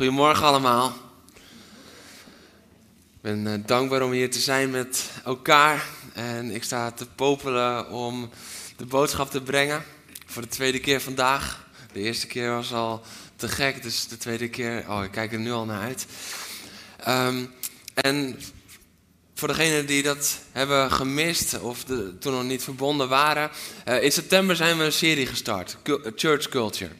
Goedemorgen allemaal. Ik ben eh, dankbaar om hier te zijn met elkaar. En ik sta te popelen om de boodschap te brengen. Voor de tweede keer vandaag. De eerste keer was al te gek, dus de tweede keer. Oh, ik kijk er nu al naar uit. Ehm, en voor degenen die dat hebben gemist of de, toen nog niet verbonden waren. eh, in september zijn we een serie gestart: Church Culture.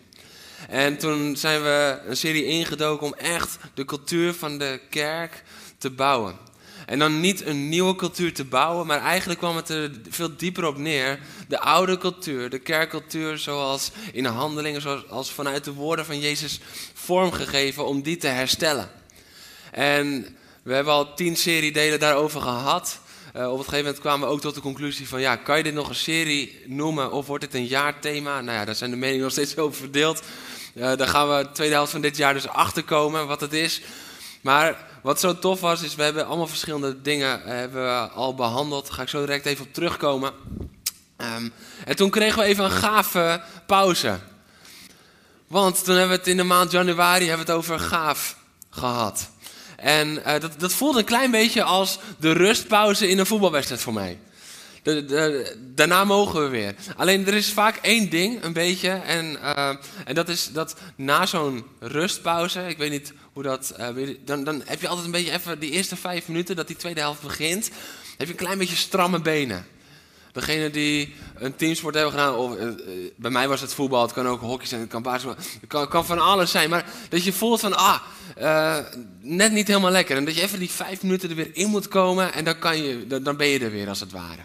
En toen zijn we een serie ingedoken om echt de cultuur van de kerk te bouwen. En dan niet een nieuwe cultuur te bouwen, maar eigenlijk kwam het er veel dieper op neer. De oude cultuur, de kerkcultuur zoals in de handelingen, zoals als vanuit de woorden van Jezus vormgegeven om die te herstellen. En we hebben al tien seriedelen daarover gehad. Eh, op een gegeven moment kwamen we ook tot de conclusie van, ja, kan je dit nog een serie noemen of wordt dit een jaarthema? Nou ja, daar zijn de meningen nog steeds over verdeeld. Eh, daar gaan we de tweede helft van dit jaar dus achter komen wat het is. Maar wat zo tof was, is we hebben allemaal verschillende dingen eh, hebben we al behandeld. Daar ga ik zo direct even op terugkomen. Ehm, en toen kregen we even een gave pauze. Want toen hebben we het in de maand januari hebben we het over gaaf gehad. En eh, dat, dat voelde een klein beetje als de rustpauze in een voetbalwedstrijd voor mij. Daarna mogen we weer. Alleen er is vaak één ding, een beetje. En, eh, en dat is dat na zo'n rustpauze, ik weet niet hoe dat. weet- dan, dan heb je altijd een beetje even die eerste vijf minuten dat die tweede helft begint. Heb je een klein beetje stramme benen. Degene die een teamsport hebben gedaan, of eh, bij mij was het voetbal, het kan ook hockey zijn, het kan basketbal, het kan, kan van alles zijn. Maar dat je voelt van, ah, net niet helemaal lekker. En dat je even die vijf minuten er weer in moet komen en dan, kan je, dan ben je er weer als het ware.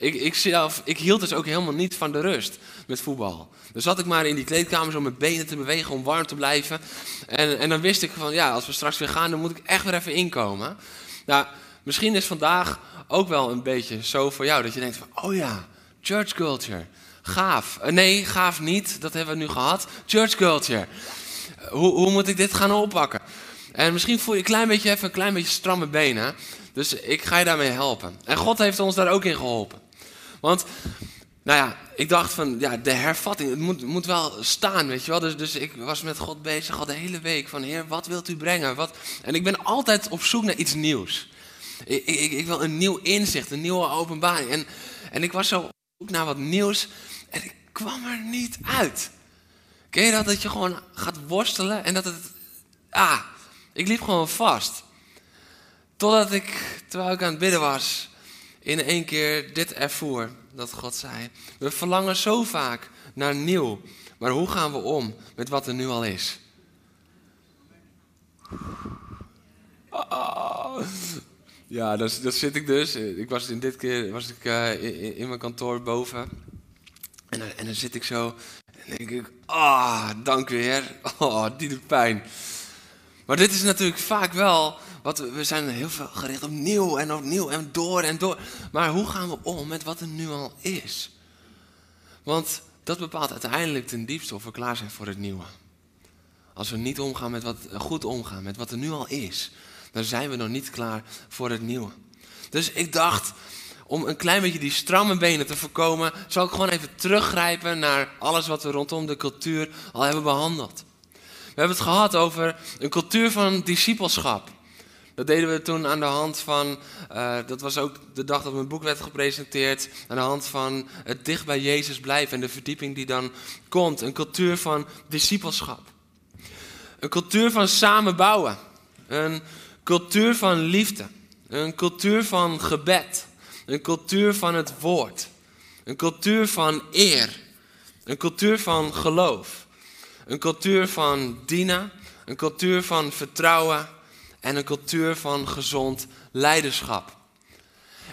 Ik, ik, ik hield dus ook helemaal niet van de rust met voetbal. Dan zat ik maar in die kleedkamer zo mijn benen te bewegen om warm te blijven. En, en dan wist ik van, ja, als we straks weer gaan, dan moet ik echt weer even inkomen. Nou, misschien is vandaag ook wel een beetje zo voor jou dat je denkt van, oh ja, church culture, gaaf. Eh, nee, gaaf niet, dat hebben we nu gehad. Church culture, hoe, hoe moet ik dit gaan oppakken? En misschien voel je een klein beetje even een klein beetje stramme benen. Dus ik ga je daarmee helpen. En God heeft ons daar ook in geholpen. Want, nou ja, ik dacht van, ja, de hervatting, het moet, moet wel staan, weet je wel. Dus, dus ik was met God bezig al de hele week van, Heer, wat wilt u brengen? Wat? En ik ben altijd op zoek naar iets nieuws. Ik, ik, ik wil een nieuw inzicht, een nieuwe openbaring. En, en ik was zo op zoek naar wat nieuws en ik kwam er niet uit. Ken je dat, dat je gewoon gaat worstelen en dat het, ah, ik liep gewoon vast. Totdat ik, terwijl ik aan het bidden was, in één keer dit ervoer. Dat God zei, we verlangen zo vaak naar nieuw. Maar hoe gaan we om met wat er nu al is? Ah. Ja, daar, daar zit ik dus. Ik was in dit keer was ik, eh, in, mijn kantoor boven. En, en dan zit ik zo. En denk ik, ah, dank weer. Oh, die doet pijn. Maar dit is natuurlijk vaak wel, wat we, zijn heel veel gericht op nieuw en opnieuw en door en door. Maar hoe gaan we om met wat er nu al is? Want dat bepaalt uiteindelijk ten diepste of we klaar zijn voor het nieuwe. Als we niet omgaan met wat, goed omgaan met wat er nu al is, dan zijn we nog niet klaar voor het nieuwe. Dus ik dacht, om een klein beetje die stramme benen te voorkomen, zal ik gewoon even teruggrijpen naar alles wat we rondom de cultuur al hebben behandeld. We hebben het gehad over een cultuur van discipelschap. Dat deden we toen aan de hand van, eh, dat was ook de dag dat mijn boek werd gepresenteerd, aan de hand van het dicht bij Jezus blijven en de verdieping die dan komt. Een cultuur van discipelschap. Een cultuur van samenbouwen. Een cultuur van liefde. Een cultuur van gebed. Een cultuur van het woord. Een cultuur van eer. Een cultuur van geloof. Een cultuur van dienen. Een cultuur van vertrouwen. En een cultuur van gezond leiderschap.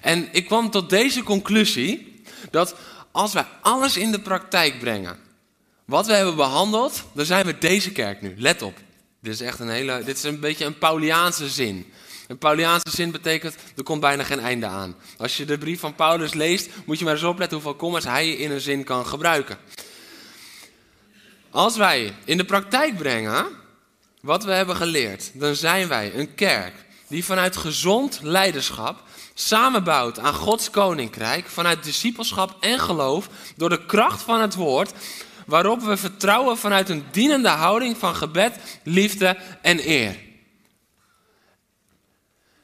En ik kwam tot deze conclusie dat als wij alles in de praktijk brengen wat we hebben behandeld, dan zijn we deze kerk nu. Let op. Dit is echt een hele, dit is een beetje een Pauliaanse zin. Een Pauliaanse zin betekent, er komt bijna geen einde aan. Als je de brief van Paulus leest, moet je maar eens opletten hoeveel commas hij in een zin kan gebruiken. Als wij in de praktijk brengen wat we hebben geleerd, dan zijn wij een kerk die vanuit gezond leiderschap samenbouwt aan Gods koninkrijk, vanuit discipelschap en geloof, door de kracht van het woord, waarop we vertrouwen vanuit een dienende houding van gebed, liefde en eer.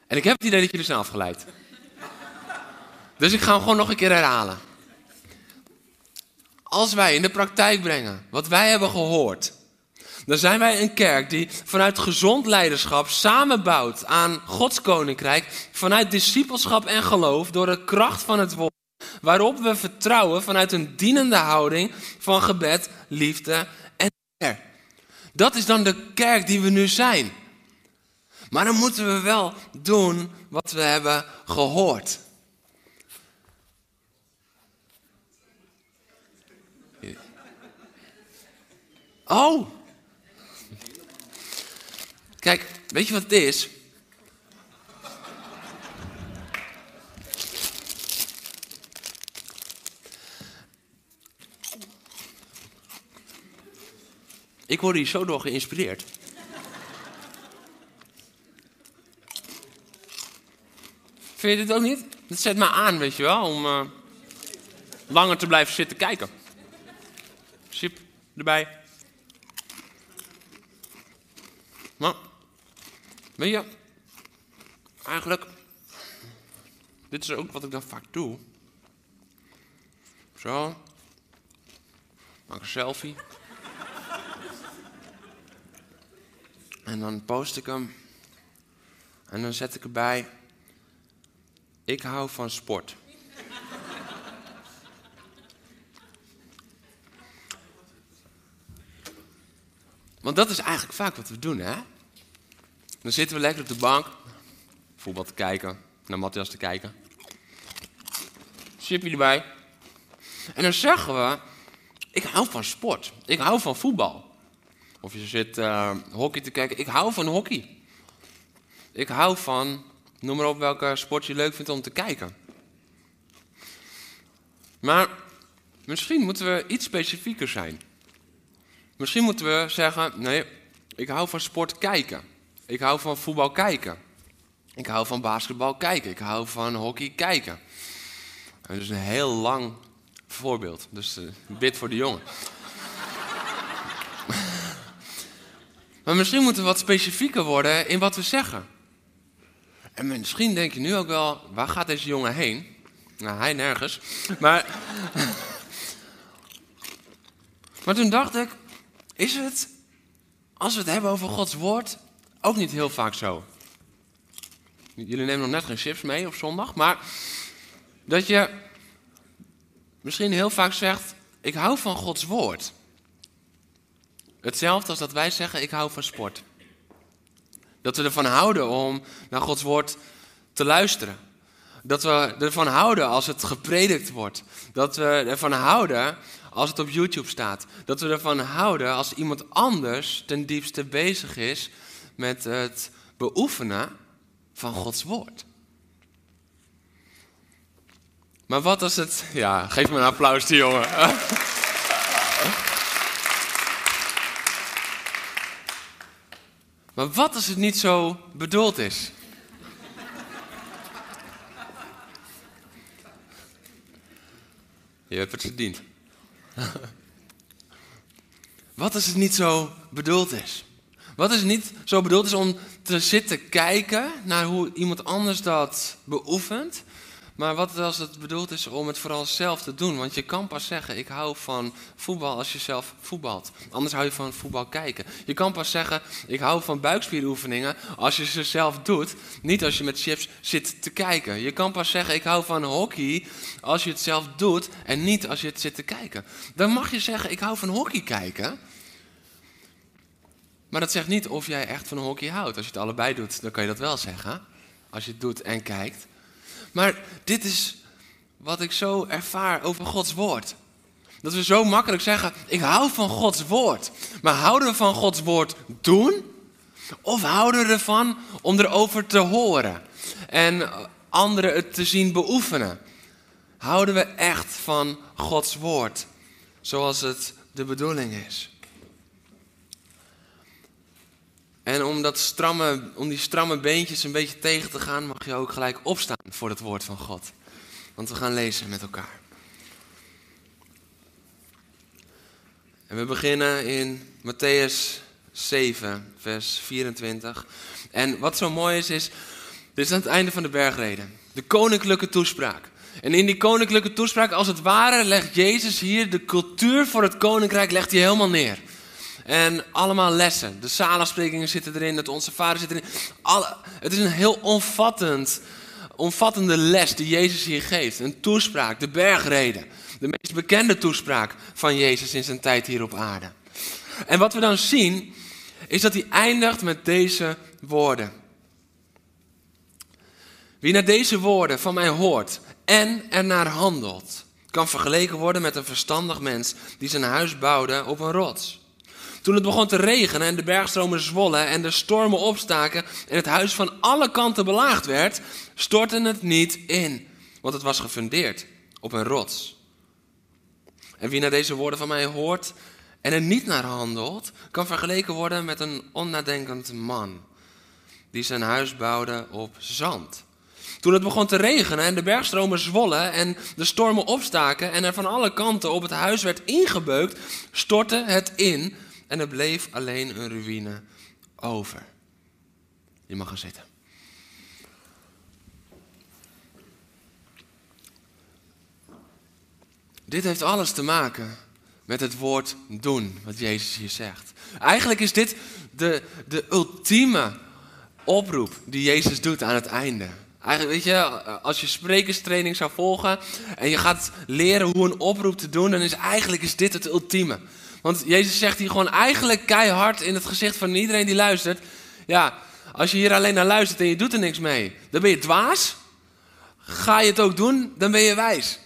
En ik heb het idee dat jullie zijn afgeleid. Dus ik ga hem gewoon nog een keer herhalen. Als wij in de praktijk brengen wat wij hebben gehoord, dan zijn wij een kerk die vanuit gezond leiderschap samenbouwt aan Gods koninkrijk, vanuit discipelschap en geloof, door de kracht van het woord, waarop we vertrouwen vanuit een dienende houding van gebed, liefde en eer. Dat is dan de kerk die we nu zijn. Maar dan moeten we wel doen wat we hebben gehoord. Oh. Kijk, weet je wat het is? Ik word hier zo door geïnspireerd. Vind je dit ook niet? Dat zet me aan, weet je wel, om uh, langer te blijven zitten kijken. Sip erbij. Weet je, eigenlijk, dit is ook wat ik dan vaak doe. Zo, maak een selfie. En dan post ik hem. En dan zet ik erbij. Ik hou van sport. Want dat is eigenlijk vaak wat we doen, hè? Dan zitten we lekker op de bank, voetbal te kijken, naar Matthias te kijken. Chipje erbij. En dan zeggen we, ik hou van sport. Ik hou van voetbal. Of je zit uh, hockey te kijken, ik hou van hockey. Ik hou van, noem maar op welke sport je leuk vindt om te kijken. Maar misschien moeten we iets specifieker zijn. Misschien moeten we zeggen: nee, ik hou van sport kijken. Ik hou van voetbal kijken. Ik hou van basketbal kijken. Ik hou van hockey kijken. Dat is een heel lang voorbeeld. Dus uh, bid voor de jongen. maar misschien moeten we wat specifieker worden in wat we zeggen. En misschien denk je nu ook wel, waar gaat deze jongen heen? Nou, hij nergens. Maar, maar toen dacht ik, is het, als we het hebben over Gods woord, ook niet heel vaak zo. Jullie nemen nog net geen chips mee op zondag, maar dat je misschien heel vaak zegt: Ik hou van Gods woord. Hetzelfde als dat wij zeggen: Ik hou van sport. Dat we ervan houden om naar Gods woord te luisteren. Dat we ervan houden als het gepredikt wordt. Dat we ervan houden als het op YouTube staat. Dat we ervan houden als iemand anders ten diepste bezig is met het beoefenen van Gods woord. Maar wat als het. Ja, geef me een applaus, die jongen. Maar wat als het niet zo bedoeld is? Je hebt het verdiend. Wat als het niet zo bedoeld is? Wat het niet zo bedoeld is om te zitten kijken naar hoe iemand anders dat beoefent, maar wat als het bedoeld is om het vooral zelf te doen? Want je kan pas zeggen, ik hou van voetbal als je zelf voetbalt. Anders hou je van voetbal kijken. Je kan pas zeggen, ik hou van buikspieroefeningen als je ze zelf doet. Niet als je met chips zit te kijken. Je kan pas zeggen, ik hou van hockey als je het zelf doet en niet als je het zit te kijken. Dan mag je zeggen, ik hou van hockey kijken. Maar dat zegt niet of jij echt van hockey houdt. Als je het allebei doet, dan kan je dat wel zeggen. Als je het doet en kijkt. Maar dit is wat ik zo ervaar over Gods woord. Dat we zo makkelijk zeggen, ik hou van Gods woord. Maar houden we van Gods woord doen? Of houden we ervan om erover te horen en anderen het te zien beoefenen? Houden we echt van Gods woord, zoals het de bedoeling is? En om, dat stramme, om die stramme beentjes een beetje tegen te gaan, mag je ook gelijk opstaan voor het woord van God. Want we gaan lezen met elkaar. En we beginnen in Matthäus 7, vers 24. En wat zo mooi is, is, dit is aan het einde van de bergreden. De koninklijke toespraak. En in die koninklijke toespraak, als het ware, legt Jezus hier de cultuur voor het koninkrijk legt hij helemaal neer. En allemaal lessen. De zalensprekingen zitten erin, het Onze Vader zit erin. Alle, het is een heel omvattend, omvattende les die Jezus hier geeft. Een toespraak, de bergreden. De meest bekende toespraak van Jezus in zijn tijd hier op aarde. En wat we dan zien, is dat hij eindigt met deze woorden. Wie naar deze woorden van mij hoort en ernaar handelt, kan vergeleken worden met een verstandig mens die zijn huis bouwde op een rots. Toen het begon te regenen en de bergstromen zwollen en de stormen opstaken en het huis van alle kanten belaagd werd, stortte het niet in, want het was gefundeerd op een rots. En wie naar deze woorden van mij hoort en er niet naar handelt, kan vergeleken worden met een onnadenkend man die zijn huis bouwde op zand. Toen het begon te regenen en de bergstromen zwollen en de stormen opstaken en er van alle kanten op het huis werd ingebeukt, stortte het in en er bleef alleen een ruïne over. Je mag gaan zitten. Dit heeft alles te maken met het woord doen, wat Jezus hier zegt. Eigenlijk is dit de, de ultieme oproep die Jezus doet aan het einde. Eigenlijk, weet je, als je sprekerstraining zou volgen en je gaat leren hoe een oproep te doen, dan is eigenlijk is dit het ultieme. Want Jezus zegt hier gewoon eigenlijk keihard in het gezicht van iedereen die luistert. Ja, als je hier alleen naar luistert en je doet er niks mee, dan ben je dwaas. Ga je het ook doen, dan ben je wijs.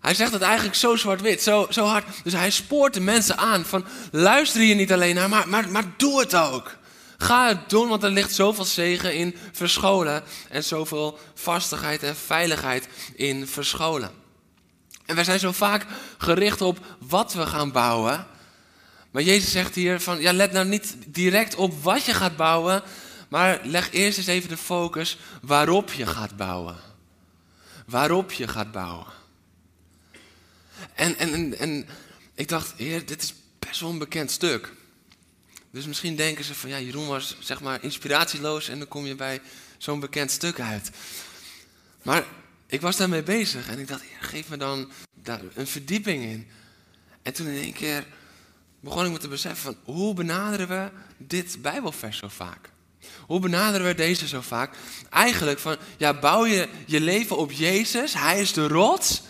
Hij zegt het eigenlijk zo zwart-wit, zo, zo hard. Dus hij spoort de mensen aan van luister hier niet alleen naar, maar, maar, maar doe het ook. Ga het doen, want er ligt zoveel zegen in verscholen. En zoveel vastigheid en veiligheid in verscholen. En wij zijn zo vaak gericht op wat we gaan bouwen. Maar Jezus zegt hier van, ja, let nou niet direct op wat je gaat bouwen, maar leg eerst eens even de focus waarop je gaat bouwen. Waarop je gaat bouwen. En, en, en, en ik dacht, heer, dit is best wel een bekend stuk. Dus misschien denken ze van, ja, Jeroen was zeg maar inspiratieloos en dan kom je bij zo'n bekend stuk uit. Maar ik was daarmee bezig en ik dacht, geef me dan daar een verdieping in. En toen in één keer begon ik me te beseffen van, hoe benaderen we dit Bijbelvers zo vaak? Hoe benaderen we deze zo vaak? Eigenlijk van, ja, bouw je je leven op Jezus, Hij is de rots,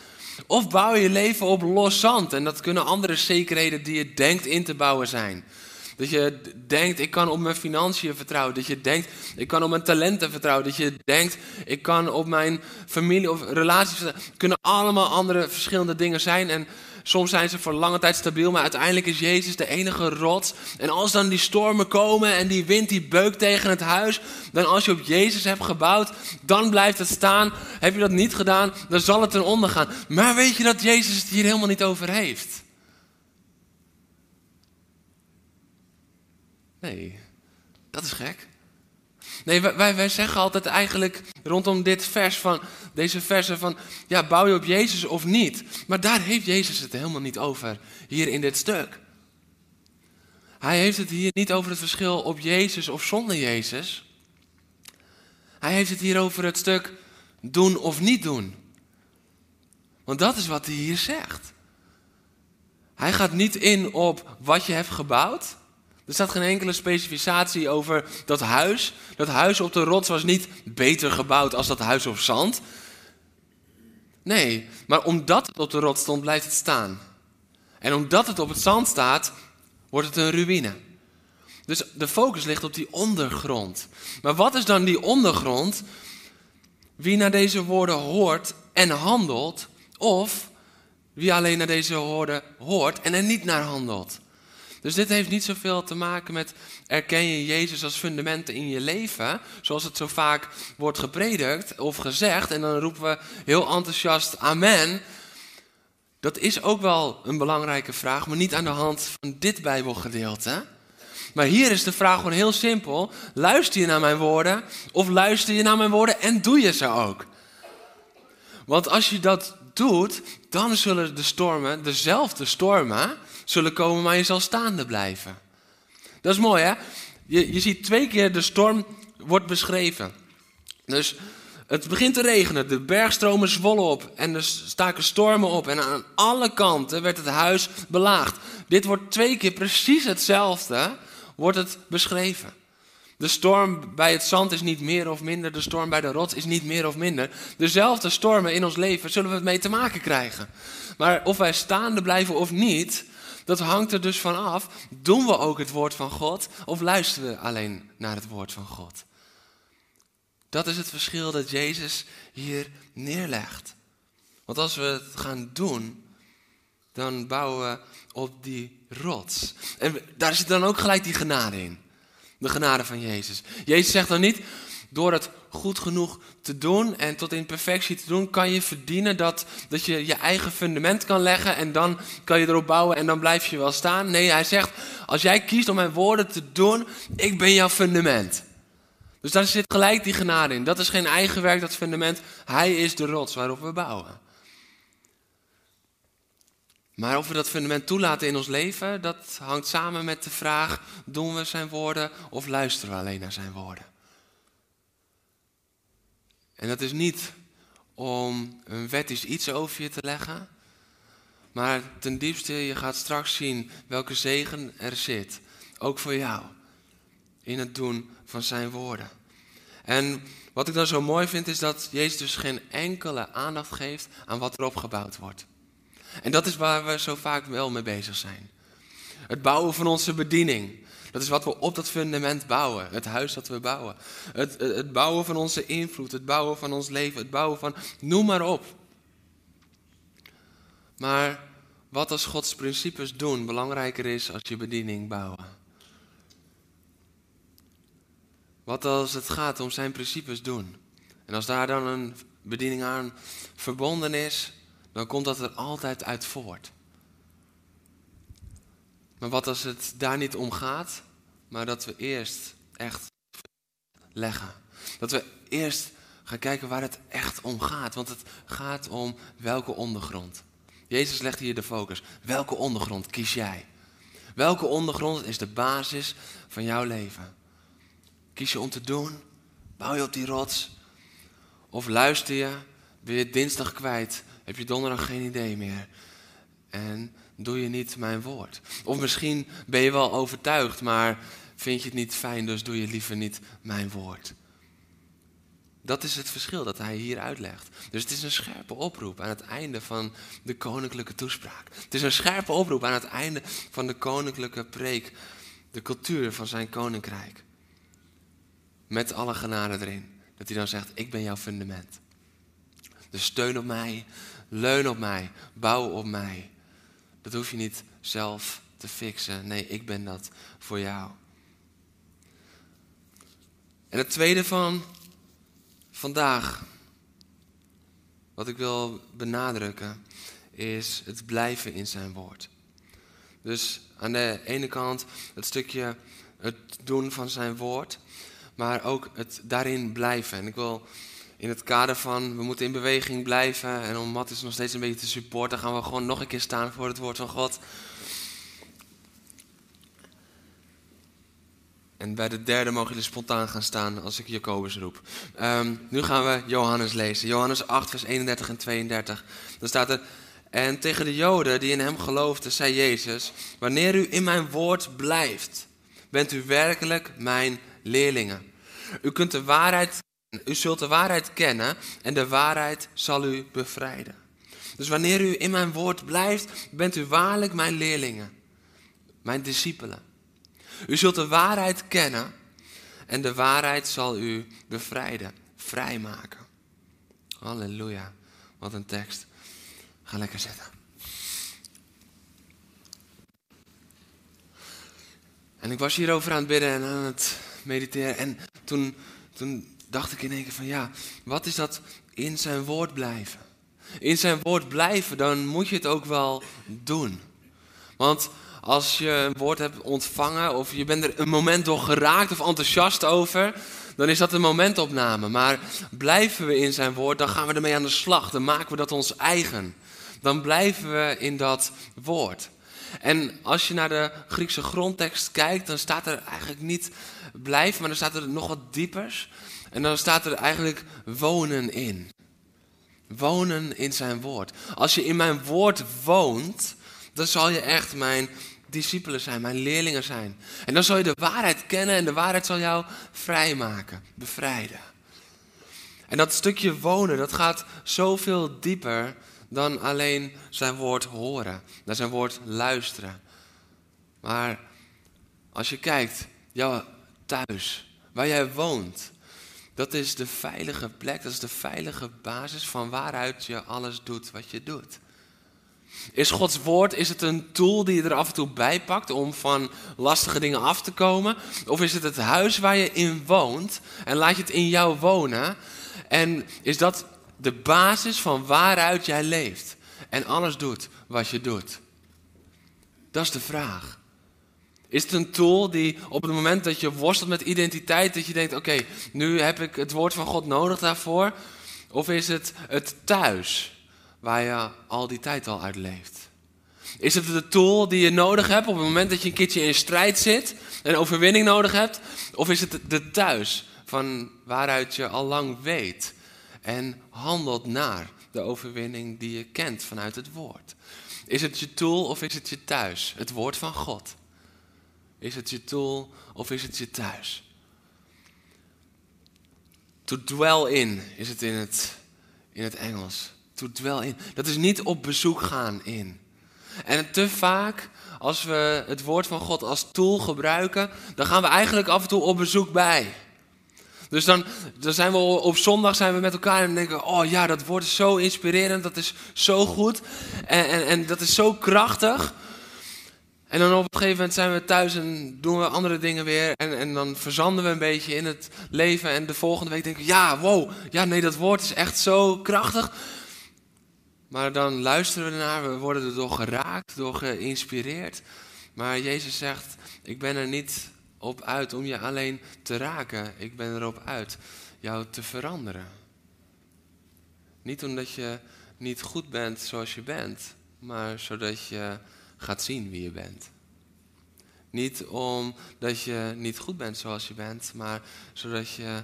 of bouw je je leven op los zand? En dat kunnen andere zekerheden die je denkt in te bouwen zijn. Dat je denkt, ik kan op mijn financiën vertrouwen. Dat je denkt, ik kan op mijn talenten vertrouwen. Dat je denkt, ik kan op mijn familie of relaties vertrouwen. Het kunnen allemaal andere verschillende dingen zijn. En soms zijn ze voor lange tijd stabiel, maar uiteindelijk is Jezus de enige rots. En als dan die stormen komen en die wind die beukt tegen het huis, dan als je op Jezus hebt gebouwd, dan blijft het staan. Heb je dat niet gedaan, dan zal het ten onder gaan. Maar weet je dat Jezus het hier helemaal niet over heeft? Nee, dat is gek. Nee, wij, wij zeggen altijd eigenlijk rondom dit vers van, deze versen van, ja, bouw je op Jezus of niet? Maar daar heeft Jezus het helemaal niet over, hier in dit stuk. Hij heeft het hier niet over het verschil op Jezus of zonder Jezus. Hij heeft het hier over het stuk doen of niet doen. Want dat is wat hij hier zegt. Hij gaat niet in op wat je hebt gebouwd. Er staat geen enkele specificatie over dat huis. Dat huis op de rots was niet beter gebouwd als dat huis op zand. Nee, maar omdat het op de rots stond, blijft het staan. En omdat het op het zand staat, wordt het een ruïne. Dus de focus ligt op die ondergrond. Maar wat is dan die ondergrond? Wie naar deze woorden hoort en handelt, of wie alleen naar deze woorden hoort en er niet naar handelt. Dus dit heeft niet zoveel te maken met erken je Jezus als fundamenten in je leven, zoals het zo vaak wordt gepredikt of gezegd, en dan roepen we heel enthousiast amen. Dat is ook wel een belangrijke vraag, maar niet aan de hand van dit Bijbelgedeelte. Maar hier is de vraag gewoon heel simpel. Luister je naar mijn woorden of luister je naar mijn woorden en doe je ze ook? Want als je dat doet, dan zullen de stormen, dezelfde stormen, zullen komen, maar je zal staande blijven. Dat is mooi hè? Je, je ziet twee keer de storm wordt beschreven. Dus het begint te regenen, de bergstromen zwollen op en er staken stormen op. En aan alle kanten werd het huis belaagd. Dit wordt twee keer precies hetzelfde, wordt het beschreven. De storm bij het zand is niet meer of minder, de storm bij de rots is niet meer of minder. Dezelfde stormen in ons leven zullen we mee te maken krijgen. Maar of wij staande blijven of niet, dat hangt er dus van af. Doen we ook het woord van God of luisteren we alleen naar het woord van God? Dat is het verschil dat Jezus hier neerlegt. Want als we het gaan doen, dan bouwen we op die rots. En daar zit dan ook gelijk die genade in. De genade van Jezus. Jezus zegt dan niet, door het goed genoeg te doen en tot in perfectie te doen, kan je verdienen dat, dat je je eigen fundament kan leggen en dan kan je erop bouwen en dan blijf je wel staan. Nee, hij zegt, als jij kiest om mijn woorden te doen, ik ben jouw fundament. Dus daar zit gelijk die genade in. Dat is geen eigen werk, dat fundament. Hij is de rots waarop we bouwen. Maar of we dat fundament toelaten in ons leven, dat hangt samen met de vraag: doen we zijn woorden of luisteren we alleen naar zijn woorden? En dat is niet om een wettisch iets over je te leggen, maar ten diepste, je gaat straks zien welke zegen er zit, ook voor jou, in het doen van zijn woorden. En wat ik dan zo mooi vind, is dat Jezus dus geen enkele aandacht geeft aan wat er opgebouwd wordt. En dat is waar we zo vaak wel mee bezig zijn. Het bouwen van onze bediening. Dat is wat we op dat fundament bouwen. Het huis dat we bouwen. Het, het, bouwen van onze invloed. Het bouwen van ons leven. Het bouwen van. Noem maar op. Maar wat als Gods principes doen belangrijker is als je bediening bouwen? Wat als het gaat om zijn principes doen? En als daar dan een bediening aan verbonden is, dan komt dat er altijd uit voort. Maar wat als het daar niet om gaat, maar dat we eerst echt leggen. Dat we eerst gaan kijken waar het echt om gaat. Want het gaat om welke ondergrond. Jezus legt hier de focus. Welke ondergrond kies jij? Welke ondergrond is de basis van jouw leven? Kies je om te doen? Bouw je op die rots? Of luister je? Ben je dinsdag kwijt? Heb je donderdag geen idee meer? En doe je niet mijn woord? Of misschien ben je wel overtuigd, maar vind je het niet fijn, dus doe je liever niet mijn woord. Dat is het verschil dat hij hier uitlegt. Dus het is een scherpe oproep aan het einde van de koninklijke toespraak. Het is een scherpe oproep aan het einde van de koninklijke preek. De cultuur van zijn koninkrijk. Met alle genade erin. Dat hij dan zegt, ik ben jouw fundament. Dus steun op mij, leun op mij, bouw op mij. Dat hoef je niet zelf te fixen. Nee, ik ben dat voor jou. En het tweede van vandaag, wat ik wil benadrukken, is het blijven in zijn woord. Dus aan de ene kant het stukje het doen van zijn woord, maar ook het daarin blijven. En ik wil in het kader van we moeten in beweging blijven en om Matt is nog steeds een beetje te supporten, gaan we gewoon nog een keer staan voor het woord van God. En bij de derde mogen jullie spontaan gaan staan als ik Jacobus roep. Um, nu gaan we Johannes lezen. Johannes 8, vers 31 en 32. Dan staat er. En tegen de Joden die in hem geloofden, zei Jezus: Wanneer u in mijn woord blijft, bent u werkelijk mijn leerlingen. U kunt de waarheid, u zult de waarheid kennen en de waarheid zal u bevrijden. Dus wanneer u in mijn woord blijft, bent u waarlijk mijn leerlingen, mijn discipelen. U zult de waarheid kennen en de waarheid zal u bevrijden, vrijmaken. Halleluja, wat een tekst. Ga lekker zitten. En ik was hierover aan het bidden en aan het mediteren. En toen, toen dacht ik in één keer van ja, wat is dat in zijn woord blijven? In zijn woord blijven, dan moet je het ook wel doen. Want als je een woord hebt ontvangen of je bent er een moment door geraakt of enthousiast over, dan is dat een momentopname. Maar blijven we in zijn woord, dan gaan we ermee aan de slag. Dan maken we dat ons eigen. Dan blijven we in dat woord. En als je naar de Griekse grondtekst kijkt, dan staat er eigenlijk niet blijven, maar dan staat er nog wat diepers. En dan staat er eigenlijk wonen in. Wonen in zijn woord. Als je in mijn woord woont, dan zal je echt mijn discipelen zijn, mijn leerlingen zijn. En dan zal je de waarheid kennen en de waarheid zal jou vrijmaken, bevrijden. En dat stukje wonen, dat gaat zoveel dieper dan alleen zijn woord horen, naar zijn woord luisteren. Maar als je kijkt, jouw thuis, waar jij woont, dat is de veilige plek, dat is de veilige basis van waaruit je alles doet wat je doet. Is Gods woord, is het een tool die je er af en toe bij pakt om van lastige dingen af te komen? Of is het het huis waar je in woont en laat je het in jou wonen? En is dat de basis van waaruit jij leeft en alles doet wat je doet? Dat is de vraag. Is het een tool die op het moment dat je worstelt met identiteit, dat je denkt: oké, nu heb ik het woord van God nodig daarvoor? Of is het het thuis waar je al die tijd al uit leeft? Is het de tool die je nodig hebt op het moment dat je een keertje in strijd zit en overwinning nodig hebt? Of is het de thuis van waaruit je al lang weet en handelt naar de overwinning die je kent vanuit het woord? Is het je tool of is het je thuis? Het woord van God. Is het je tool of is het je thuis? To dwell in is het in het, in het Engels. To dwell in. Dat is niet op bezoek gaan in. En te vaak, als we het woord van God als tool gebruiken, dan gaan we eigenlijk af en toe op bezoek bij. Dus dan, dan zijn we op zondag zijn we met elkaar en denken: Oh ja, dat woord is zo inspirerend, dat is zo goed en, en, en dat is zo krachtig. En dan op een gegeven moment zijn we thuis en doen we andere dingen weer. En, en dan verzanden we een beetje in het leven. En de volgende week denken we, ja, wow, ja, nee, dat woord is echt zo krachtig. Maar dan luisteren we ernaar, we worden er door geraakt, door geïnspireerd. Maar Jezus zegt, ik ben er niet op uit om je alleen te raken. Ik ben erop uit jou te veranderen. Niet omdat je niet goed bent zoals je bent, maar zodat je gaat zien wie je bent. Niet omdat je niet goed bent zoals je bent, maar zodat je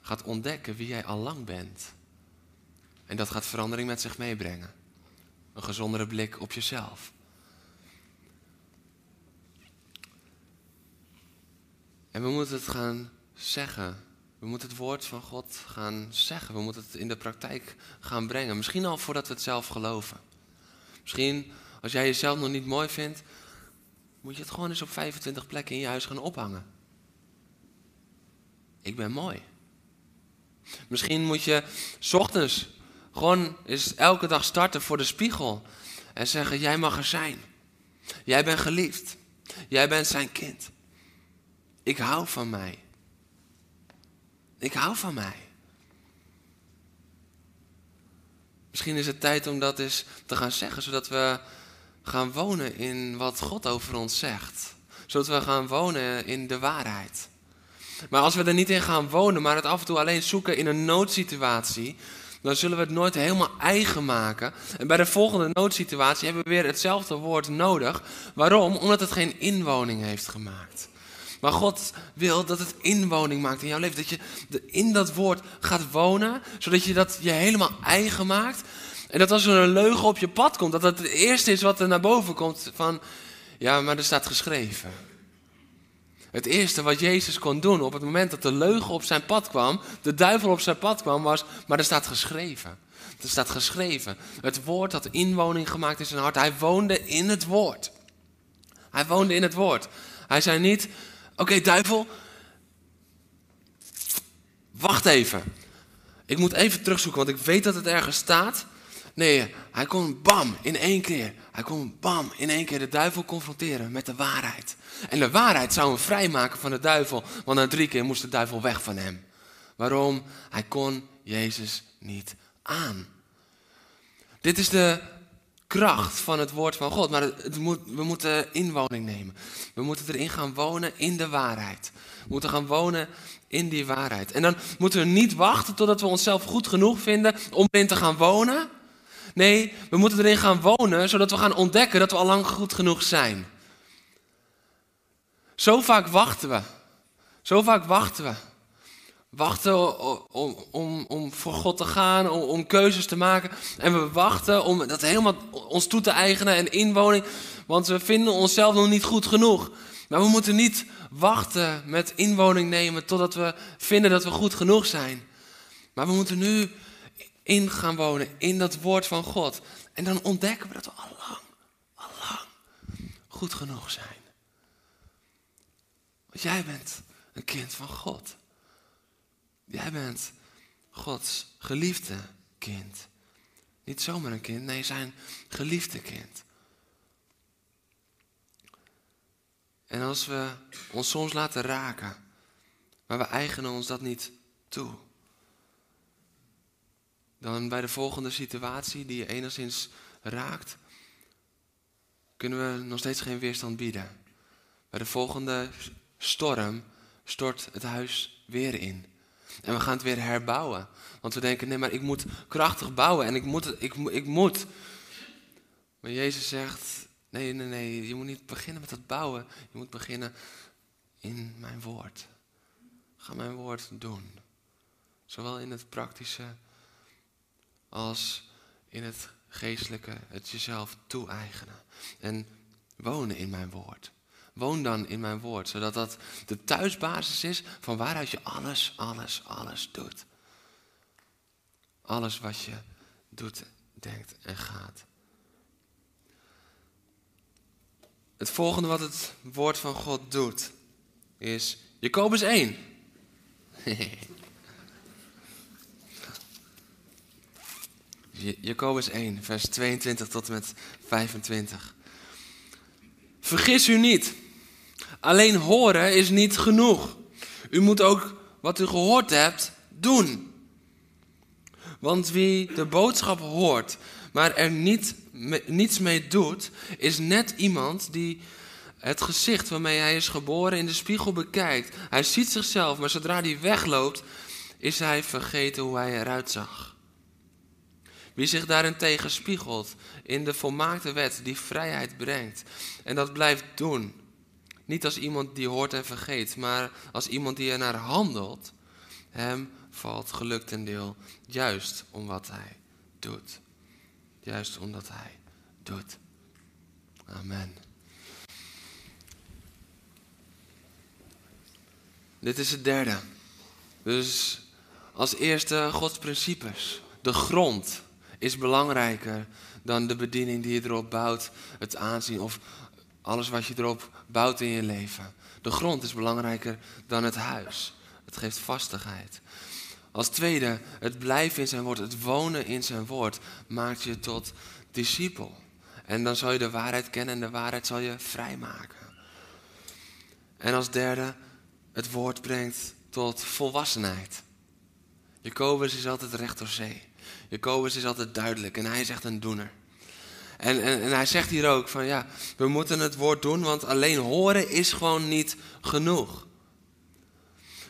gaat ontdekken wie jij al lang bent. En dat gaat verandering met zich meebrengen. Een gezondere blik op jezelf. En we moeten het gaan zeggen. We moeten het woord van God gaan zeggen. We moeten het in de praktijk gaan brengen. Misschien al voordat we het zelf geloven. Misschien als jij jezelf nog niet mooi vindt, moet je het gewoon eens op 25 plekken in je huis gaan ophangen. Ik ben mooi. Misschien moet je s ochtends gewoon eens elke dag starten voor de spiegel en zeggen: Jij mag er zijn. Jij bent geliefd. Jij bent zijn kind. Ik hou van mij. Ik hou van mij. Misschien is het tijd om dat eens te gaan zeggen, zodat we gaan wonen in wat God over ons zegt. Zodat we gaan wonen in de waarheid. Maar als we er niet in gaan wonen, maar het af en toe alleen zoeken in een noodsituatie, dan zullen we het nooit helemaal eigen maken. En bij de volgende noodsituatie hebben we weer hetzelfde woord nodig. Waarom? Omdat het geen inwoning heeft gemaakt. Maar God wil dat het inwoning maakt in jouw leven. Dat je in dat woord gaat wonen, zodat je dat je helemaal eigen maakt. En dat als er een leugen op je pad komt, dat dat het eerste is wat er naar boven komt van, ja, maar er staat geschreven. Het eerste wat Jezus kon doen op het moment dat de leugen op zijn pad kwam, de duivel op zijn pad kwam, was, maar er staat geschreven. Er staat geschreven. Het woord had inwoning gemaakt in zijn hart. Hij woonde in het woord. Hij woonde in het woord. Hij zei niet, oké duivel, wacht even. Ik moet even terugzoeken, want ik weet dat het ergens staat. Nee, hij kon bam in één keer. Hij kon bam in één keer de duivel confronteren met de waarheid. En de waarheid zou hem vrijmaken van de duivel. Want na drie keer moest de duivel weg van hem. Waarom? Hij kon Jezus niet aan. Dit is de kracht van het woord van God. Maar het moet, we moeten inwoning nemen. We moeten erin gaan wonen in de waarheid. We moeten gaan wonen in die waarheid. En dan moeten we niet wachten totdat we onszelf goed genoeg vinden om erin te gaan wonen. Nee, we moeten erin gaan wonen zodat we gaan ontdekken dat we al lang goed genoeg zijn. Zo vaak wachten we. Zo vaak wachten we. Wachten om, om, om voor God te gaan, om, om keuzes te maken. En we wachten om dat helemaal ons toe te eigenen en inwoning. Want we vinden onszelf nog niet goed genoeg. Maar we moeten niet wachten met inwoning nemen totdat we vinden dat we goed genoeg zijn. Maar we moeten nu in gaan wonen in dat woord van God. En dan ontdekken we dat we al lang, al lang goed genoeg zijn. Want jij bent een kind van God. Jij bent Gods geliefde kind. Niet zomaar een kind, nee, zijn geliefde kind. En als we ons soms laten raken, maar we eigenen ons dat niet toe, dan bij de volgende situatie die je enigszins raakt, kunnen we nog steeds geen weerstand bieden. Bij de volgende storm stort het huis weer in. En we gaan het weer herbouwen. Want we denken, nee, maar ik moet krachtig bouwen en ik moet, ik, ik moet. Maar Jezus zegt, nee, nee, nee, je moet niet beginnen met het bouwen. Je moet beginnen in mijn woord. Ga mijn woord doen. Zowel in het praktische als in het geestelijke, het jezelf toe-eigenen. En wonen in mijn woord. Woon dan in mijn woord, zodat dat de thuisbasis is van waaruit je alles, alles, alles doet. Alles wat je doet, denkt en gaat. Het volgende wat het woord van God doet, is Jacobus 1. Jacobus 1, vers 22 tot en met 25. Vergis u niet. Alleen horen is niet genoeg. U moet ook wat u gehoord hebt doen. Want wie de boodschap hoort, maar er niet, niets mee doet, is net iemand die het gezicht waarmee hij is geboren in de spiegel bekijkt. Hij ziet zichzelf, maar zodra hij wegloopt, is hij vergeten hoe hij eruit zag. Wie zich daarentegen spiegelt in de volmaakte wet die vrijheid brengt en dat blijft doen, niet als iemand die hoort en vergeet, maar als iemand die er naar handelt. Hem valt geluk ten deel, juist om wat hij doet. Juist omdat hij doet. Amen. Dit is het derde. Dus als eerste Gods principes. De grond is belangrijker dan de bediening die je erop bouwt, het aanzien of alles wat je erop bouwt in je leven. De grond is belangrijker dan het huis. Het geeft vastigheid. Als tweede, het blijven in zijn woord, het wonen in zijn woord, maakt je tot discipel. En dan zal je de waarheid kennen en de waarheid zal je vrijmaken. En als derde, het woord brengt tot volwassenheid. Jacobus is altijd recht door zee. Jacobus is altijd duidelijk en hij is echt een doener. En, en, en, hij zegt hier ook van ja, we moeten het woord doen, want alleen horen is gewoon niet genoeg.